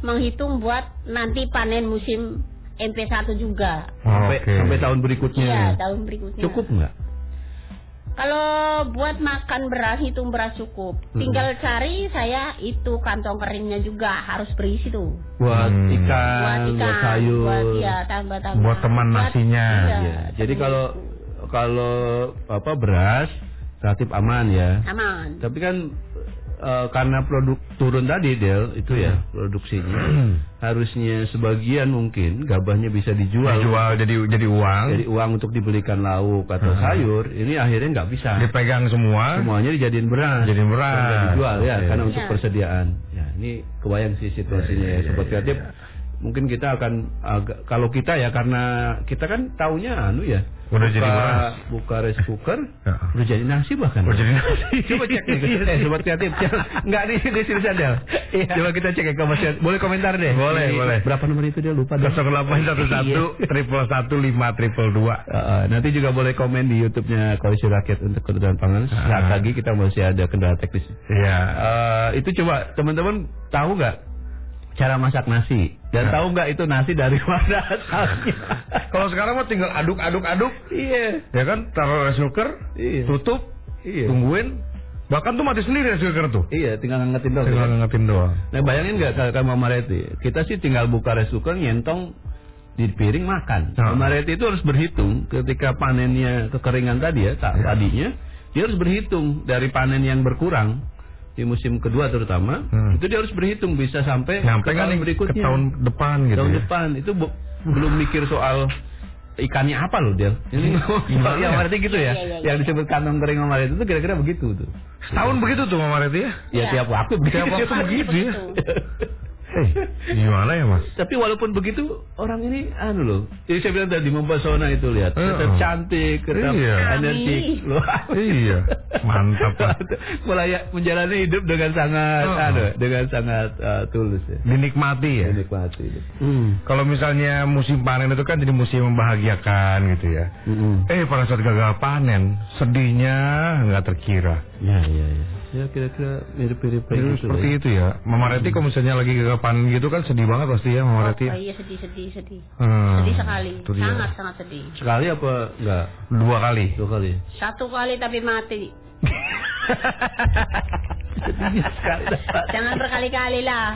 Speaker 4: menghitung buat nanti panen musim MP1 juga.
Speaker 3: Sampai
Speaker 2: Oke.
Speaker 3: sampai tahun berikutnya.
Speaker 4: Iya, tahun berikutnya.
Speaker 3: Cukup nggak?
Speaker 4: Kalau buat makan beras hitung beras cukup.
Speaker 3: Hmm.
Speaker 4: Tinggal cari saya itu kantong keringnya juga harus berisi tuh.
Speaker 3: Buat
Speaker 2: Hmm.
Speaker 3: ikan,
Speaker 4: buat ikan,
Speaker 3: buat sayur.
Speaker 4: buat ya tambah-tambah.
Speaker 2: Buat teman nasinya.
Speaker 4: iya,
Speaker 3: Iya. Jadi kalau kalau apa beras relatif aman ya.
Speaker 4: aman.
Speaker 3: Tapi kan eh, karena produk turun tadi Del itu ya
Speaker 2: Hmm.
Speaker 3: produksinya harusnya sebagian mungkin gabahnya bisa dijual.
Speaker 2: Dijual jadi jadi uang.
Speaker 3: Jadi uang untuk dibelikan lauk atau
Speaker 2: Hmm.
Speaker 3: sayur ini akhirnya nggak bisa.
Speaker 2: dipegang semua.
Speaker 3: Semuanya dijadiin beras.
Speaker 2: Jadi beras.
Speaker 3: Dijual ya
Speaker 2: Oke.
Speaker 3: karena untuk
Speaker 4: Iya.
Speaker 3: persediaan. Ya ini kebayang sih situasinya
Speaker 2: Iya,
Speaker 3: ya
Speaker 2: iya,
Speaker 3: sobat
Speaker 2: iya,
Speaker 3: kreatif.
Speaker 2: iya.
Speaker 3: Mungkin kita akan agak kalau kita ya karena kita kan taunya anu ya.
Speaker 2: Udah
Speaker 3: buka,
Speaker 2: jadi beras.
Speaker 3: buka rice cooker,
Speaker 2: Ya.
Speaker 3: udah jadi nasi bahkan.
Speaker 2: Udah jadi nasi.
Speaker 3: Coba cek nih, eh sobat kreatif, nggak di di sini Del. Coba kita cek ya. Boleh komentar deh.
Speaker 2: Boleh,
Speaker 3: Ini
Speaker 2: boleh.
Speaker 3: Berapa nomor itu dia lupa. Del.
Speaker 2: 0811 triple satu lima triple dua.
Speaker 3: Uh, nanti juga boleh komen di YouTube-nya Koalisi Rakyat untuk Kedaulatan Pangan. Saat
Speaker 2: Ah.
Speaker 3: lagi kita masih ada kendala teknis.
Speaker 2: Iya.
Speaker 3: Eh, itu coba teman-teman tahu nggak cara masak nasi dan
Speaker 2: Nah.
Speaker 3: tahu nggak itu nasi dari mana asalnya?
Speaker 2: Kalau sekarang mah tinggal aduk aduk aduk,
Speaker 3: iya,
Speaker 2: ya kan? Taruh rice cooker,
Speaker 3: iya,
Speaker 2: tutup,
Speaker 3: iya,
Speaker 2: tungguin. Bahkan tuh mati sendiri rice cooker tuh.
Speaker 3: iya, tinggal ngangetin doang.
Speaker 2: Tinggal
Speaker 3: kan?
Speaker 2: ngetin doang.
Speaker 3: Nah bayangin nggak kalau Mama Reti, kita sih tinggal buka rice cooker nyentong di piring makan.
Speaker 2: Ah.
Speaker 3: Mama Reti itu harus berhitung ketika panennya kekeringan tadi ya, tak,
Speaker 2: Ya.
Speaker 3: tadinya dia harus berhitung dari panen yang berkurang di musim kedua terutama
Speaker 2: Hmm.
Speaker 3: itu dia harus berhitung bisa sampai
Speaker 2: Nyampe
Speaker 3: ke
Speaker 2: kan
Speaker 3: tahun
Speaker 2: nih
Speaker 3: berikutnya
Speaker 2: ke tahun depan gitu.
Speaker 3: tahun
Speaker 2: ya.
Speaker 3: depan itu bu- belum mikir soal ikannya apa loh Del ini
Speaker 2: Gimana
Speaker 3: yang
Speaker 2: ya?
Speaker 3: berarti gitu ya
Speaker 4: Iya, iya, iya.
Speaker 3: yang disebut kantong kering Mama Reti itu kira-kira begitu tuh
Speaker 2: Setahun begitu tuh Mama Reti ya.
Speaker 3: ya tiap waktu begitu
Speaker 2: Tiap waktu begitu ya. Eh, gimana ya mas?
Speaker 3: Tapi walaupun begitu orang ini anu loh. Jadi saya bilang tadi mempesona itu lihat. Tetap cantik, tetap
Speaker 2: Iya.
Speaker 3: energi. Loh.
Speaker 2: Iya, mantap lah.
Speaker 3: Mulai menjalani hidup dengan sangat
Speaker 2: Heeh.
Speaker 3: anu, dengan sangat uh, tulus ya.
Speaker 2: Dinikmati ya.
Speaker 3: Menikmati itu. Hmm.
Speaker 2: Kalau misalnya musim panen itu kan jadi musim membahagiakan gitu ya.
Speaker 3: Mm-mm.
Speaker 2: Eh pada saat gagal panen, sedihnya nggak terkira.
Speaker 3: Ya, ya, ya. Ya kira-kira mirip-mirip kayak gitu
Speaker 2: seperti
Speaker 3: ya.
Speaker 2: itu ya. Mama Reti kalau misalnya lagi gagal panen gitu kan sedih banget pasti ya Mama Reti.
Speaker 4: Oh, iya sedih sedih sedih.
Speaker 2: Hmm,
Speaker 4: Sedih sekali.
Speaker 2: itu dia.
Speaker 4: Sangat sangat sedih.
Speaker 3: Sekali apa enggak?
Speaker 2: Dua kali.
Speaker 3: Dua kali.
Speaker 4: Satu kali tapi mati. Jangan berkali-kali lah.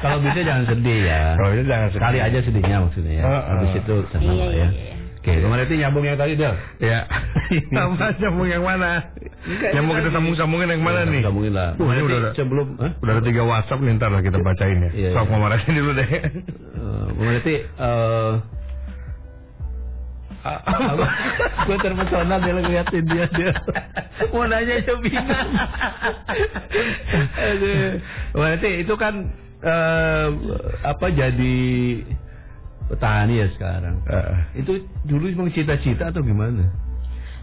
Speaker 3: Kalau bisa jangan sedih ya.
Speaker 2: Kalau itu jangan sedih.
Speaker 3: Sekali aja sedihnya maksudnya ya.
Speaker 2: Heeh.
Speaker 3: Habis itu tenang
Speaker 4: Iya, iya,
Speaker 3: ya.
Speaker 4: iya.
Speaker 3: Oke, kemarin itu nyambung yang tadi dah.
Speaker 2: Ya. Sama nyambung yang mana? Yang mau kita sambung-sambungin yang mana nih?
Speaker 3: Sambungin lah.
Speaker 2: Uh, ini udah ada,
Speaker 3: sebelum Hah?
Speaker 2: udah ada tiga WhatsApp nih ntar lah kita bacain ya.
Speaker 3: Iya,
Speaker 2: Sok
Speaker 3: iya.
Speaker 2: Mama Reti dulu deh.
Speaker 3: Eh, Bung Reti, eh gue terpesona dia ngeliatin dia dia mau nanya aja bingung Reti itu kan eh apa jadi petani ya sekarang
Speaker 2: Eh,
Speaker 3: itu dulu emang cita-cita atau gimana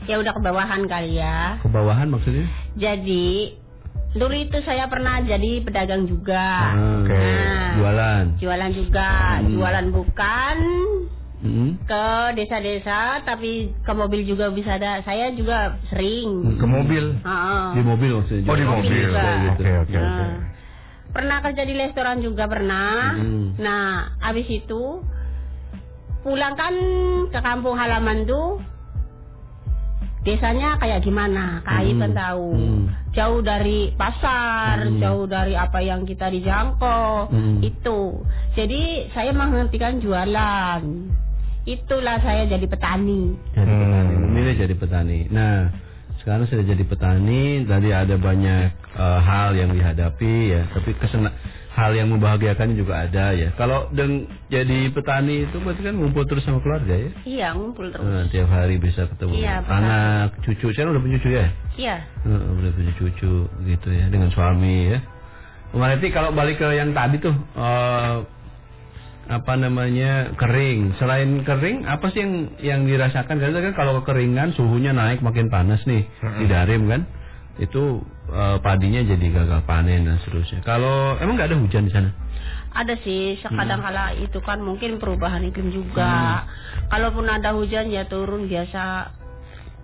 Speaker 4: Ya udah kebawahan kali ya.
Speaker 3: ke bawahan maksudnya
Speaker 4: Jadi dulu itu saya pernah jadi pedagang juga.
Speaker 3: Ah,
Speaker 2: Oke.
Speaker 4: Nah,
Speaker 3: jualan
Speaker 4: Jualan juga,
Speaker 3: Hmm.
Speaker 4: jualan bukan
Speaker 3: Mm-mm.
Speaker 4: ke desa-desa tapi ke mobil juga bisa ada. Saya juga sering.
Speaker 2: ke mobil.
Speaker 4: Heeh.
Speaker 3: di mobil maksudnya
Speaker 2: Oh di
Speaker 4: mobil.
Speaker 2: Oke oke oke.
Speaker 4: Nah, Pernah kerja di restoran juga pernah.
Speaker 3: Hmm.
Speaker 4: Nah, habis itu pulang kan ke kampung halaman tuh desanya kayak gimana? Kai
Speaker 3: Hmm.
Speaker 4: kan tahu.
Speaker 3: Hmm.
Speaker 4: Jauh dari pasar,
Speaker 3: Hmm.
Speaker 4: jauh dari apa yang kita dijangkau.
Speaker 3: Hmm.
Speaker 4: Itu. Jadi saya menghentikan jualan. Itulah saya jadi petani.
Speaker 3: jadi
Speaker 2: Hmm.
Speaker 3: petani memilih jadi petani nah sekarang sudah jadi petani tadi ada banyak eh, hal yang dihadapi ya tapi kesena hal yang membahagiakan juga ada ya. Kalau deng jadi petani itu berarti kan ngumpul terus sama keluarga ya?
Speaker 4: Iya, ngumpul terus.
Speaker 3: Nah, tiap hari bisa ketemu
Speaker 4: Iya,
Speaker 3: anak cucu. Saya udah punya cucu ya?
Speaker 4: Iya.
Speaker 3: Heeh, udah punya cucu gitu ya dengan suami ya. Kemarin kalau balik ke yang tadi tuh eh, apa namanya kering. Selain kering apa sih yang yang dirasakan? Karena kan kalau kekeringan suhunya naik makin panas nih di Darim kan itu eh, padinya jadi gagal panen dan seterusnya kalau emang nggak ada hujan di sana
Speaker 4: Ada sih, sekadang kala itu kan mungkin perubahan iklim juga. Kalaupun ada hujan ya turun biasa.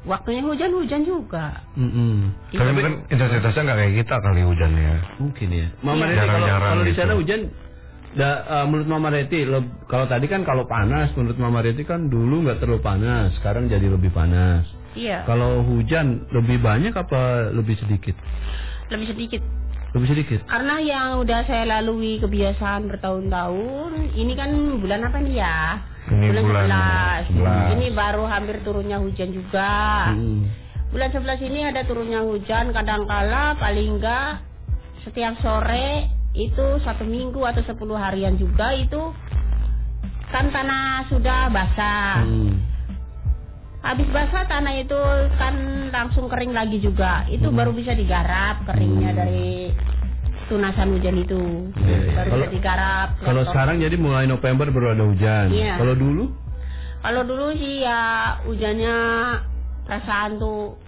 Speaker 4: Waktunya hujan-hujan juga.
Speaker 3: Mm-mm.
Speaker 2: Tapi mungkin intensitasnya nggak kayak kita kali hujannya.
Speaker 3: mungkin ya Mama
Speaker 4: Iya.
Speaker 3: Reti kalau
Speaker 2: Jarang-jarang
Speaker 3: kalau di
Speaker 2: gitu.
Speaker 3: sana hujan da- eh, menurut Mama Reti kalau tadi kan kalau panas menurut Mama Reti kan dulu nggak terlalu panas sekarang jadi lebih panas
Speaker 4: Iya,
Speaker 3: Kalau hujan lebih banyak apa lebih sedikit?
Speaker 4: lebih sedikit.
Speaker 3: Lebih sedikit.
Speaker 4: Karena yang udah saya lalui kebiasaan bertahun-tahun, ini kan bulan apa nih ya?
Speaker 2: Ini bulan
Speaker 4: 11.
Speaker 2: 11.
Speaker 4: Ini baru hampir turunnya hujan juga.
Speaker 3: Mm.
Speaker 4: Bulan 11 ini ada turunnya hujan kadangkala paling enggak setiap sore itu satu minggu atau 10 harian juga itu kan tanah sudah basah.
Speaker 3: Mm.
Speaker 4: Habis basah tanah itu kan langsung kering lagi juga. Itu baru bisa digarap keringnya
Speaker 3: Hmm.
Speaker 4: dari tunasan hujan itu.
Speaker 3: Iya, iya.
Speaker 4: Baru
Speaker 3: Kalau-
Speaker 4: bisa digarap.
Speaker 3: Kalau
Speaker 4: Laptop.
Speaker 3: sekarang jadi mulai November baru ada hujan.
Speaker 4: Iya.
Speaker 3: Kalau dulu
Speaker 4: Kalau dulu sih ya hujannya perasaan tuh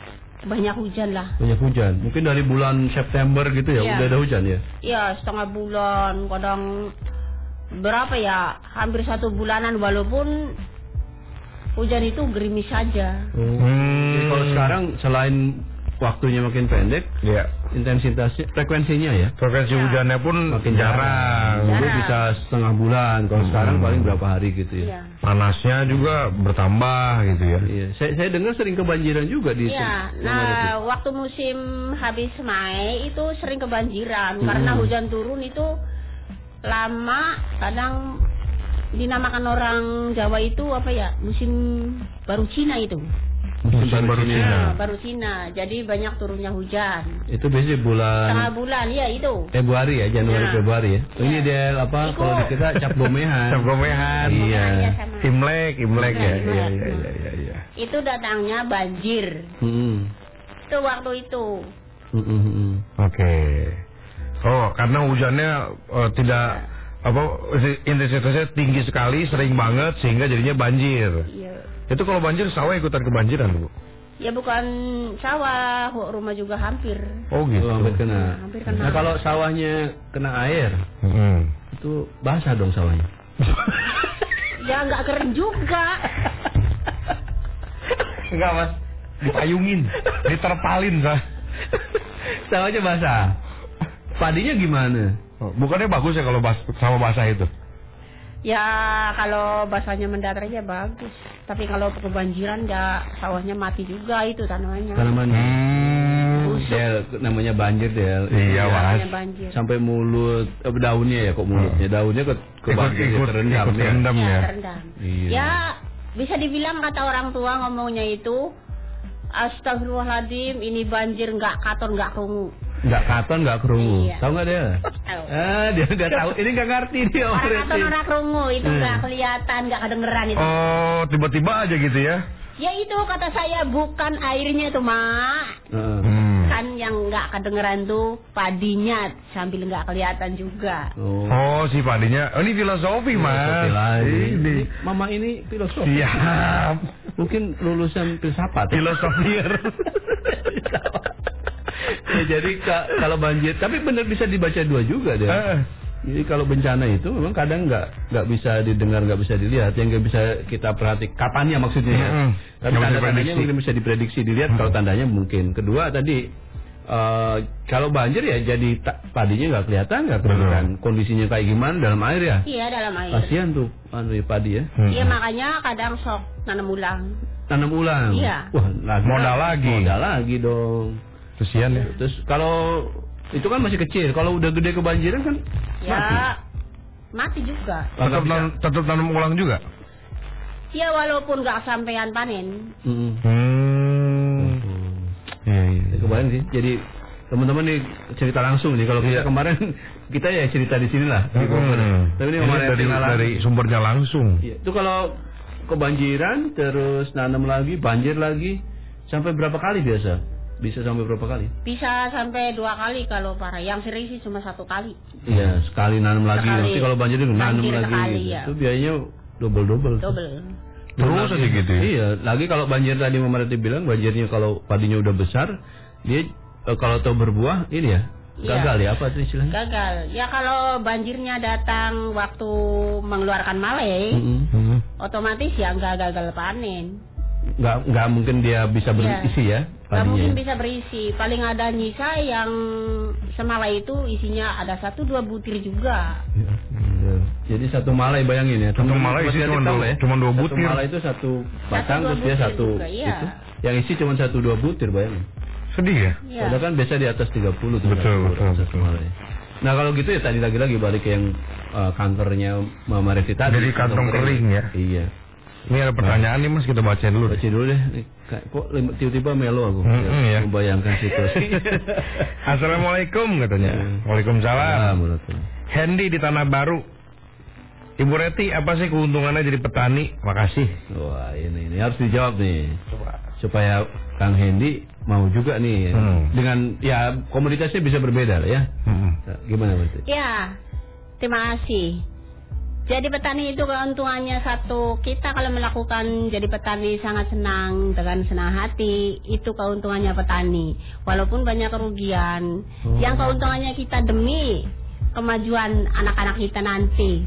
Speaker 4: banyak hujan lah.
Speaker 3: banyak hujan. Mungkin dari bulan September gitu ya
Speaker 4: Iya.
Speaker 3: udah ada hujan ya.
Speaker 4: Ya setengah bulan, kadang berapa ya, hampir satu bulanan walaupun hujan itu gerimis saja.
Speaker 3: Jadi kalau sekarang selain waktunya makin pendek,
Speaker 2: ya
Speaker 3: intensitasnya, frekuensinya ya.
Speaker 2: frekuensi
Speaker 4: Ya.
Speaker 2: hujannya pun
Speaker 3: Makin
Speaker 2: jarang.
Speaker 3: Dulu
Speaker 4: Jarang.
Speaker 3: bisa setengah bulan, kalau
Speaker 2: Hmm.
Speaker 3: sekarang paling berapa hari gitu ya.
Speaker 4: Iya.
Speaker 2: Panasnya juga bertambah gitu ya.
Speaker 3: Iya, saya, saya dengar sering kebanjiran juga di
Speaker 4: Iya, nah waktu musim habis Mei itu sering kebanjiran
Speaker 3: Hmm.
Speaker 4: karena hujan turun itu lama, kadang dinamakan orang Jawa itu apa ya musim baru Cina itu.
Speaker 3: Musim
Speaker 2: Musim baru
Speaker 3: Cina.
Speaker 2: Cina.
Speaker 4: Nah, baru Cina, jadi banyak turunnya hujan.
Speaker 3: Itu biasanya bulan
Speaker 4: Setengah bulan, ya itu.
Speaker 3: Februari ya, Januari
Speaker 4: Ya.
Speaker 3: Februari ya. Oh, Ini
Speaker 4: Ya.
Speaker 3: Del apa
Speaker 4: Iku-
Speaker 3: kalau di kita cap gomehan.
Speaker 2: Cap gomehan.
Speaker 3: Iya.
Speaker 2: Imlek, Imlek ya. Iya, iya, iya, iya, iya.
Speaker 4: Itu datangnya banjir.
Speaker 3: Hmm.
Speaker 4: Itu waktu itu.
Speaker 3: Hmm, hmm, hmm.
Speaker 2: Oke. Oh, karena hujannya eh, tidak apa intensitasnya tinggi sekali, sering banget sehingga jadinya banjir.
Speaker 4: Iya.
Speaker 2: Itu kalau banjir sawah ikutan kebanjiran, Bu.
Speaker 4: Ya bukan sawah, rumah juga hampir.
Speaker 2: Oh gitu.
Speaker 3: Oh, hampir kena.
Speaker 4: Hampir kena.
Speaker 3: Nah kalau sawahnya kena air,
Speaker 2: Mm-mm.
Speaker 3: itu basah dong sawahnya.
Speaker 4: Ya nggak keren juga.
Speaker 2: Enggak, Mas. Dipayungin, diterpalin, Sah.
Speaker 3: sawahnya basah. Padinya gimana?
Speaker 2: Oh, Bukannya bagus ya kalau bas sama basah itu?
Speaker 4: Ya kalau basahnya mendatar aja bagus. Tapi kalau kebanjiran ya sawahnya mati juga itu tanamannya.
Speaker 3: Tanamannya.
Speaker 2: Hmm.
Speaker 3: Del, namanya banjir Del.
Speaker 2: Iya, Mas.
Speaker 4: Tanamannya banjir.
Speaker 3: Sampai mulut eh, daunnya ya kok mulutnya. Daunnya ke, ke
Speaker 2: Ikut,
Speaker 3: banjir,
Speaker 2: ikut,
Speaker 3: terendam
Speaker 2: ikut
Speaker 3: ya.
Speaker 2: terendam
Speaker 4: Ya,
Speaker 2: ya.
Speaker 4: terendam.
Speaker 3: Iya.
Speaker 4: Ya bisa dibilang kata orang tua ngomongnya itu Astagfirullahaladzim ini banjir nggak katon nggak rungu.
Speaker 3: Nggak katon nggak kerungu.
Speaker 4: Iya.
Speaker 3: Tahu nggak Del?
Speaker 4: Tahu.
Speaker 3: Ah, dia nggak tahu. Ini nggak ngerti dia
Speaker 4: Orang katon orang rungu itu
Speaker 3: Hmm.
Speaker 4: nggak kelihatan nggak kedengeran itu.
Speaker 2: Oh, tiba-tiba aja gitu ya?
Speaker 4: Ya itu kata saya bukan airnya itu mak.
Speaker 3: Heeh.
Speaker 2: Hmm.
Speaker 4: Kan yang nggak kedengeran tuh padinya sambil nggak kelihatan juga.
Speaker 3: Oh.
Speaker 2: Oh, si padinya. Oh, ini filosofi, Mas.
Speaker 3: Filosofi.
Speaker 2: Ini.
Speaker 3: Mama ini filosofi.
Speaker 2: Siap.
Speaker 3: Mungkin lulusan filsafat.
Speaker 2: Filosofier.
Speaker 3: ya, jadi ka- kalau banjir, tapi benar bisa dibaca dua juga deh.
Speaker 2: Eh,
Speaker 3: Jadi kalau bencana itu memang kadang nggak nggak bisa didengar, nggak bisa dilihat, yang nggak bisa kita perhatikan kapannya maksudnya ya.
Speaker 2: Mm-mm.
Speaker 3: Tapi tanda-tandanya
Speaker 2: diprediksi.
Speaker 3: mungkin bisa diprediksi dilihat kalau tandanya mungkin. Kedua tadi eh, kalau banjir ya jadi padinya nggak kelihatan, nggak kelihatan kondisinya kayak gimana dalam air ya.
Speaker 4: Iya dalam air.
Speaker 3: Kasihan tuh anu ya, padi ya.
Speaker 2: Hmm.
Speaker 4: Iya makanya kadang sok nanam ulang.
Speaker 3: Tanam ulang.
Speaker 4: Iya.
Speaker 3: Wah, lagi
Speaker 2: Modal lagi.
Speaker 3: Modal lagi dong.
Speaker 2: Kesian ya.
Speaker 3: Terus kalau itu kan masih kecil, kalau udah gede kebanjiran kan
Speaker 4: Ya
Speaker 3: mati.
Speaker 4: mati juga.
Speaker 2: Tetap, tanam, tetap tanam ulang juga?
Speaker 4: Ya walaupun nggak sampean panen.
Speaker 2: Hmm. Iya, iya.
Speaker 3: Ya, kebayang sih. Jadi teman-teman nih cerita langsung nih kalau kita
Speaker 2: Iya.
Speaker 3: kemarin kita ya cerita di sini lah. di.
Speaker 2: Hmm.
Speaker 3: Tapi ini,
Speaker 2: Ini
Speaker 3: kemarin
Speaker 2: dari, dari sumbernya langsung.
Speaker 3: Iya. Itu kalau kebanjiran terus nanam lagi, banjir lagi sampai berapa kali biasa? Bisa sampai berapa kali?
Speaker 4: Bisa sampai dua kali kalau parah. Yang sering sih cuma satu kali.
Speaker 3: Iya, sekali nanam lagi.
Speaker 4: Sekali.
Speaker 3: Nanti kalau banjir nanam
Speaker 4: Banjir
Speaker 3: lagi.
Speaker 4: sekali,
Speaker 3: gitu.
Speaker 4: ya.
Speaker 3: Itu biayanya double-double.
Speaker 4: Double.
Speaker 2: Terus aja gitu ya?
Speaker 3: Iya, lagi kalau banjir tadi Mama Reti bilang banjirnya kalau padinya udah besar, dia eh, kalau tahu berbuah ini ya
Speaker 4: Iya.
Speaker 3: gagal ya apa tuh istilahnya?
Speaker 4: Gagal. Ya kalau banjirnya datang waktu mengeluarkan malai,
Speaker 3: Mm-mm.
Speaker 2: Hmm.
Speaker 4: otomatis ya nggak gagal panen.
Speaker 3: Nggak nggak mungkin dia bisa berisi ya
Speaker 4: Nggak
Speaker 3: padinya.
Speaker 4: mungkin bisa berisi. Paling ada nyisa yang semalai itu isinya ada satu dua butir juga.
Speaker 3: Iya. Jadi satu malai bayangin ya.
Speaker 2: Satu malai isi
Speaker 3: pasti
Speaker 2: cuma dua-
Speaker 3: ya.
Speaker 2: cuma dua
Speaker 3: Satu
Speaker 2: butir.
Speaker 3: malai itu satu batang
Speaker 4: dua
Speaker 3: terus dia
Speaker 4: butir
Speaker 3: satu
Speaker 4: juga, iya.
Speaker 3: itu. Yang isi cuma satu dua butir bayangin.
Speaker 2: Sedih ya?
Speaker 4: Iya.
Speaker 3: Padahal kan biasa di atas 30 tuh.
Speaker 2: Betul,
Speaker 3: satu-
Speaker 2: betul,
Speaker 3: satu
Speaker 2: betul.
Speaker 3: malai. Nah kalau gitu ya tadi lagi-lagi balik ke yang eh, kankernya Mama Revi tadi.
Speaker 2: Jadi kantong kering ya?
Speaker 3: Iya.
Speaker 2: Ini ada pertanyaan nih mas, kita bacain dulu.
Speaker 3: Baca dulu deh. Kok tiba-tiba melo aku.
Speaker 2: Ya.
Speaker 3: Membayangkan situasi.
Speaker 2: Assalamualaikum katanya.
Speaker 3: Hmm.
Speaker 2: Waalaikumsalam. Hendy di Tanah Baru. Ibu Reti, apa sih keuntungannya jadi petani? Makasih.
Speaker 3: Wah ini ini harus dijawab nih. Supaya Kang Hendy mau juga nih
Speaker 2: Hmm.
Speaker 3: dengan ya komoditasnya bisa berbeda lah ya.
Speaker 2: Hmm.
Speaker 3: Gimana berarti?
Speaker 4: Ya, terima kasih. Jadi petani itu keuntungannya satu, kita kalau melakukan jadi petani sangat senang dengan senang hati, itu keuntungannya petani. Walaupun banyak kerugian,
Speaker 3: Oh.
Speaker 4: yang keuntungannya kita demi kemajuan anak-anak kita nanti.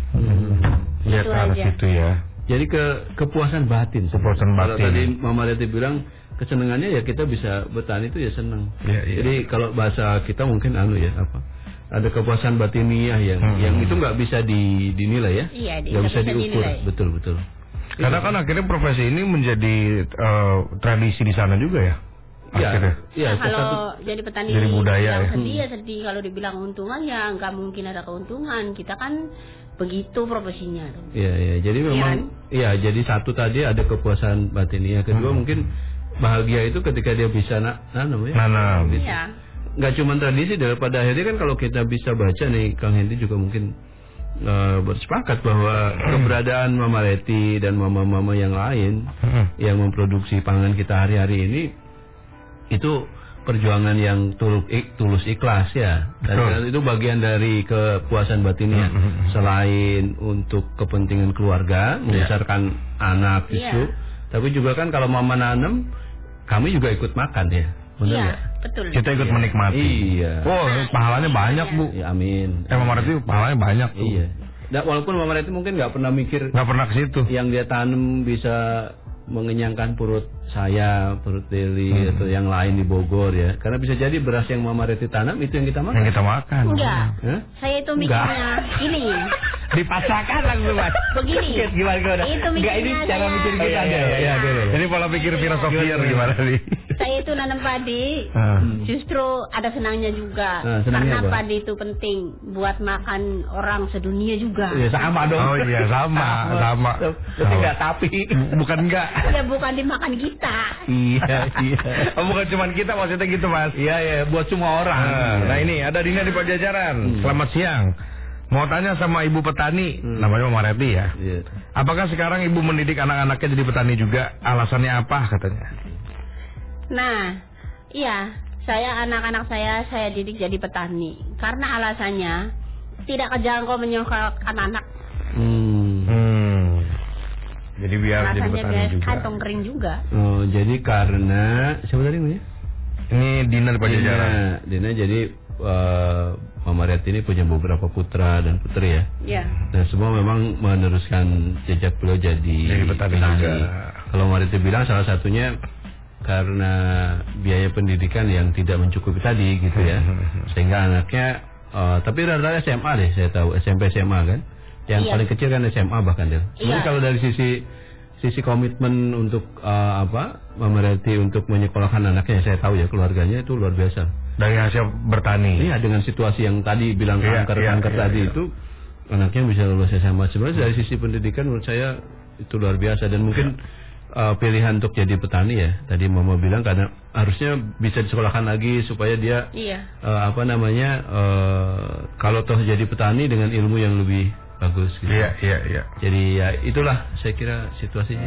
Speaker 2: Lihat
Speaker 4: Itu
Speaker 2: ke arah
Speaker 4: aja.
Speaker 2: situ ya.
Speaker 3: Jadi ke kepuasan batin.
Speaker 2: Kepuasan
Speaker 3: Kalau
Speaker 2: batin.
Speaker 3: tadi Mama Reti bilang kesenangannya ya kita bisa bertani itu ya senang.
Speaker 2: Iya, iya.
Speaker 3: Jadi kalau bahasa kita mungkin anu ya apa? Ada kepuasan batiniah yang
Speaker 2: Hmm.
Speaker 3: yang itu nggak bisa di, dinilai ya.
Speaker 4: Iya, di-
Speaker 3: Nggak bisa
Speaker 4: bisa
Speaker 3: diukur.
Speaker 4: dinilai.
Speaker 3: Betul betul.
Speaker 2: Karena kan akhirnya profesi ini menjadi eh, tradisi di sana juga ya.
Speaker 3: Iya,
Speaker 2: Akhirnya.
Speaker 3: iya.
Speaker 4: Nah, kalau
Speaker 3: satu-
Speaker 4: jadi petani
Speaker 2: Jadi budaya
Speaker 4: yang
Speaker 2: ya.
Speaker 4: sedih ya sedih kalau dibilang untungan ya nggak mungkin ada keuntungan kita kan begitu profesinya tuh.
Speaker 3: Iya iya. Jadi memang iya jadi satu tadi ada kepuasan batiniah. Kedua
Speaker 2: Hmm.
Speaker 3: mungkin bahagia itu ketika dia bisa na nanam ya.
Speaker 2: Nanam.
Speaker 4: Iya.
Speaker 3: Nggak cuma tradisi daripada akhirnya kan kalau kita bisa baca nih Kang Hendy juga mungkin eh, bersepakat bahwa keberadaan Mama Reti dan mama-mama yang lain
Speaker 2: Hmm.
Speaker 3: yang memproduksi pangan kita hari-hari ini itu perjuangan yang tulus, ik- tulus ikhlas ya. Dan
Speaker 2: Betul.
Speaker 3: itu bagian dari kepuasan batinnya.
Speaker 2: Mhm.
Speaker 3: Selain untuk kepentingan keluarga, membesarkan anak
Speaker 4: Iya.
Speaker 3: cucu, tapi juga kan kalau mama nanem, kami juga ikut makan ya. Benar
Speaker 4: Iya,
Speaker 3: nggak?
Speaker 4: Betul.
Speaker 2: Kita ikut menikmati.
Speaker 3: Iya.
Speaker 2: Oh, pahalanya banyak bu.
Speaker 3: Ya, amin.
Speaker 2: Eh Mama Reti pahalanya banyak tuh.
Speaker 3: Iya. Dan walaupun Mama Reti mungkin nggak pernah mikir
Speaker 2: Nggak pernah ke situ.
Speaker 3: yang dia tanam bisa mengenyangkan perut saya, perut Deli
Speaker 2: Hmm.
Speaker 3: atau yang lain di Bogor ya. Karena bisa jadi beras yang Mama Reti tanam itu yang kita makan.
Speaker 2: Yang kita makan.
Speaker 4: Enggak.
Speaker 3: Hah?
Speaker 4: Saya itu mikirnya gini.
Speaker 2: Dipaksakan langsung mas.
Speaker 4: Begini.
Speaker 2: Gimana gimana?
Speaker 4: Itu mikirnya saya.
Speaker 2: Oh, iya, iya, iya, iya. Jadi pola pikir filosofi gimana nih?
Speaker 4: Saya itu nanam padi,
Speaker 2: Ah.
Speaker 4: justru ada senangnya juga.
Speaker 3: Ah, senangnya
Speaker 4: Karena
Speaker 3: apa?
Speaker 4: padi itu penting buat makan orang sedunia juga.
Speaker 3: Ya sama dong.
Speaker 2: Oh iya sama sama.
Speaker 3: Tapi nggak tapi.
Speaker 2: Bukan enggak.
Speaker 4: Ya bukan dimakan kita.
Speaker 3: iya iya.
Speaker 2: Oh, bukan cuma kita maksudnya gitu mas.
Speaker 3: Iya ya buat semua orang.
Speaker 2: Nah, nah ini ada Dina di Pajajaran. Selamat siang. Mau tanya sama ibu petani,
Speaker 3: Hmm.
Speaker 2: namanya Mama Reti ya.
Speaker 3: Iya.
Speaker 2: Apakah sekarang ibu mendidik anak-anaknya jadi petani juga? Alasannya apa katanya?
Speaker 4: Nah, iya, saya anak-anak saya saya didik jadi petani. Karena alasannya tidak kejangkau menyekolahkan anak.
Speaker 3: Hmm.
Speaker 2: Hmm. Jadi biar jadi
Speaker 4: Alasannya
Speaker 2: petani
Speaker 4: biar
Speaker 2: juga.
Speaker 4: kantong kering juga.
Speaker 3: Oh, jadi karena siapa tadi namanya?
Speaker 2: Ini Dina di Pajajaran.
Speaker 3: Dina, Dina jadi eh, Mama Reti ini punya beberapa putra dan putri ya.
Speaker 4: Ya.
Speaker 3: Dan semua memang meneruskan jejak beliau jadi,
Speaker 2: Jadi petani juga.
Speaker 3: Kalau Mama Reti bilang salah satunya karena biaya pendidikan yang tidak mencukupi tadi gitu ya. Sehingga anaknya eh, tapi rata-rata SMA deh saya tahu SMP SMA kan. Yang
Speaker 4: Iya.
Speaker 3: paling kecil kan SMA bahkan deh. Jadi
Speaker 4: Iya.
Speaker 3: kalau dari sisi sisi komitmen untuk eh, apa Mama Reti untuk menyekolahkan anaknya saya tahu ya keluarganya itu luar biasa.
Speaker 2: Dari hasil bertani.
Speaker 3: Iya dengan situasi yang tadi bilang
Speaker 2: Iya,
Speaker 3: kanker
Speaker 2: iya,
Speaker 3: kanker
Speaker 2: iya,
Speaker 3: tadi
Speaker 2: iya.
Speaker 3: itu anaknya bisa lulus SMA sebenarnya dari sisi pendidikan menurut saya itu luar biasa dan mungkin uh, pilihan untuk jadi petani ya. Tadi Mama bilang karena harusnya bisa disekolahkan lagi supaya dia
Speaker 4: iya.
Speaker 3: uh, apa namanya uh, kalau toh jadi petani dengan ilmu yang lebih bagus. Gitu.
Speaker 2: Iya iya iya.
Speaker 3: Jadi ya itulah saya kira situasinya.